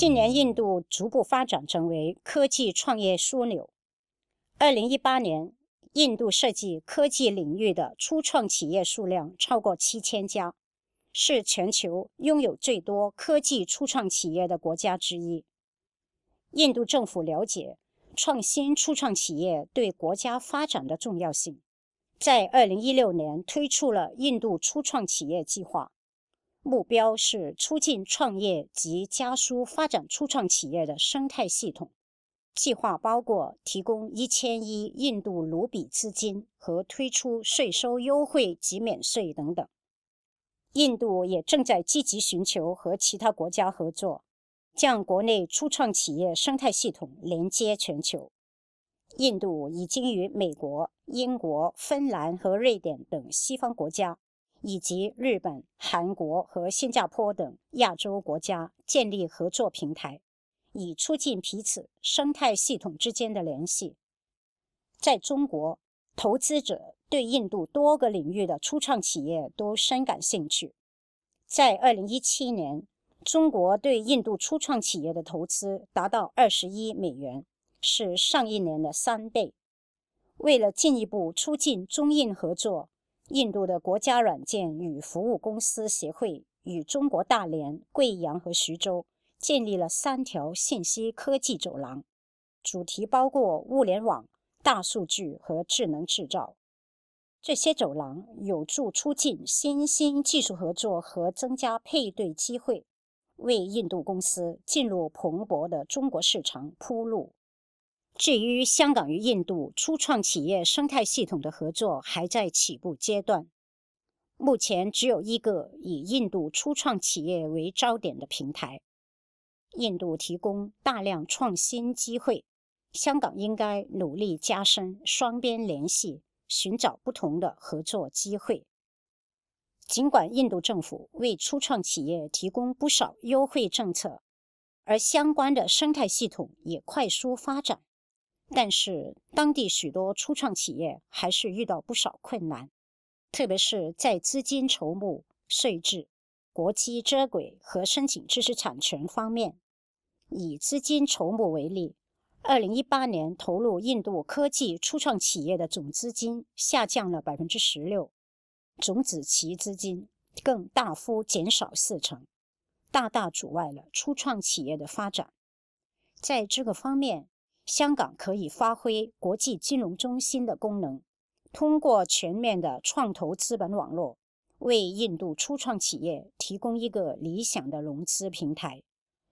近年，印度逐步发展成为科技创业枢纽。二零一八年，印度设计科技领域的初创企业数量超过七千家，是全球拥有最多科技初创企业的国家之一。印度政府了解创新初创企业对国家发展的重要性，在二零一六年推出了印度初创企业计划，目标是促进创业及加速发展初创企业的生态系统。计划包括提供一千亿印度卢比资金和推出税收优惠及免税等等。印度也正在积极寻求和其他国家合作，将国内初创企业生态系统连接全球。印度已经与美国、英国、芬兰和瑞典等西方国家，以及日本、韩国和新加坡等亚洲国家建立合作平台。以促进彼此生态系统之间的联系。在中国，投资者对印度多个领域的初创企业都深感兴趣。在2017年，中国对印度初创企业的投资达到20亿美元，是上一年的三倍。为了进一步促进中印合作，印度的国家软件与服务公司协会与中国大连、贵阳和徐州。建立了三条信息科技走廊，主题包括物联网、大数据和智能制造。这些走廊有助促进新兴技术合作和增加配对机会，为印度公司进入蓬勃的中国市场铺路。至于香港与印度初创企业生态系统的合作，还在起步阶段。目前只有一个以印度初创企业为焦点的平台。印度提供大量创新机会，香港应该努力加深双边联系，寻找不同的合作机会。尽管印度政府为初创企业提供不少优惠政策，而相关的生态系统也快速发展，但是当地许多初创企业还是遇到不少困难，特别是在资金筹募、税制。国际接轨和申请知识产权方面，以资金筹募为例，二零一八年投入印度科技初创企业的总资金下降了百分之十六，种子期资金更大幅减少四成，大大阻碍了初创企业的发展。在这个方面，香港可以发挥国际金融中心的功能，通过全面的创投资本网络。为印度初创企业提供一个理想的融资平台，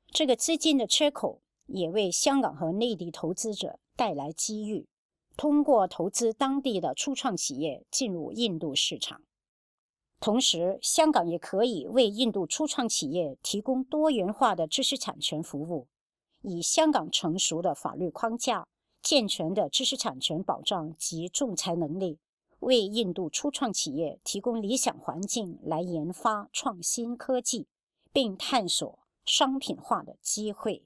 这个资金的缺口也为香港和内地投资者带来机遇。通过投资当地的初创企业进入印度市场，同时香港也可以为印度初创企业提供多元化的知识产权服务，以香港成熟的法律框架、健全的知识产权保障及仲裁能力。为印度初创企业提供理想环境来研发创新科技，并探索商品化的机会。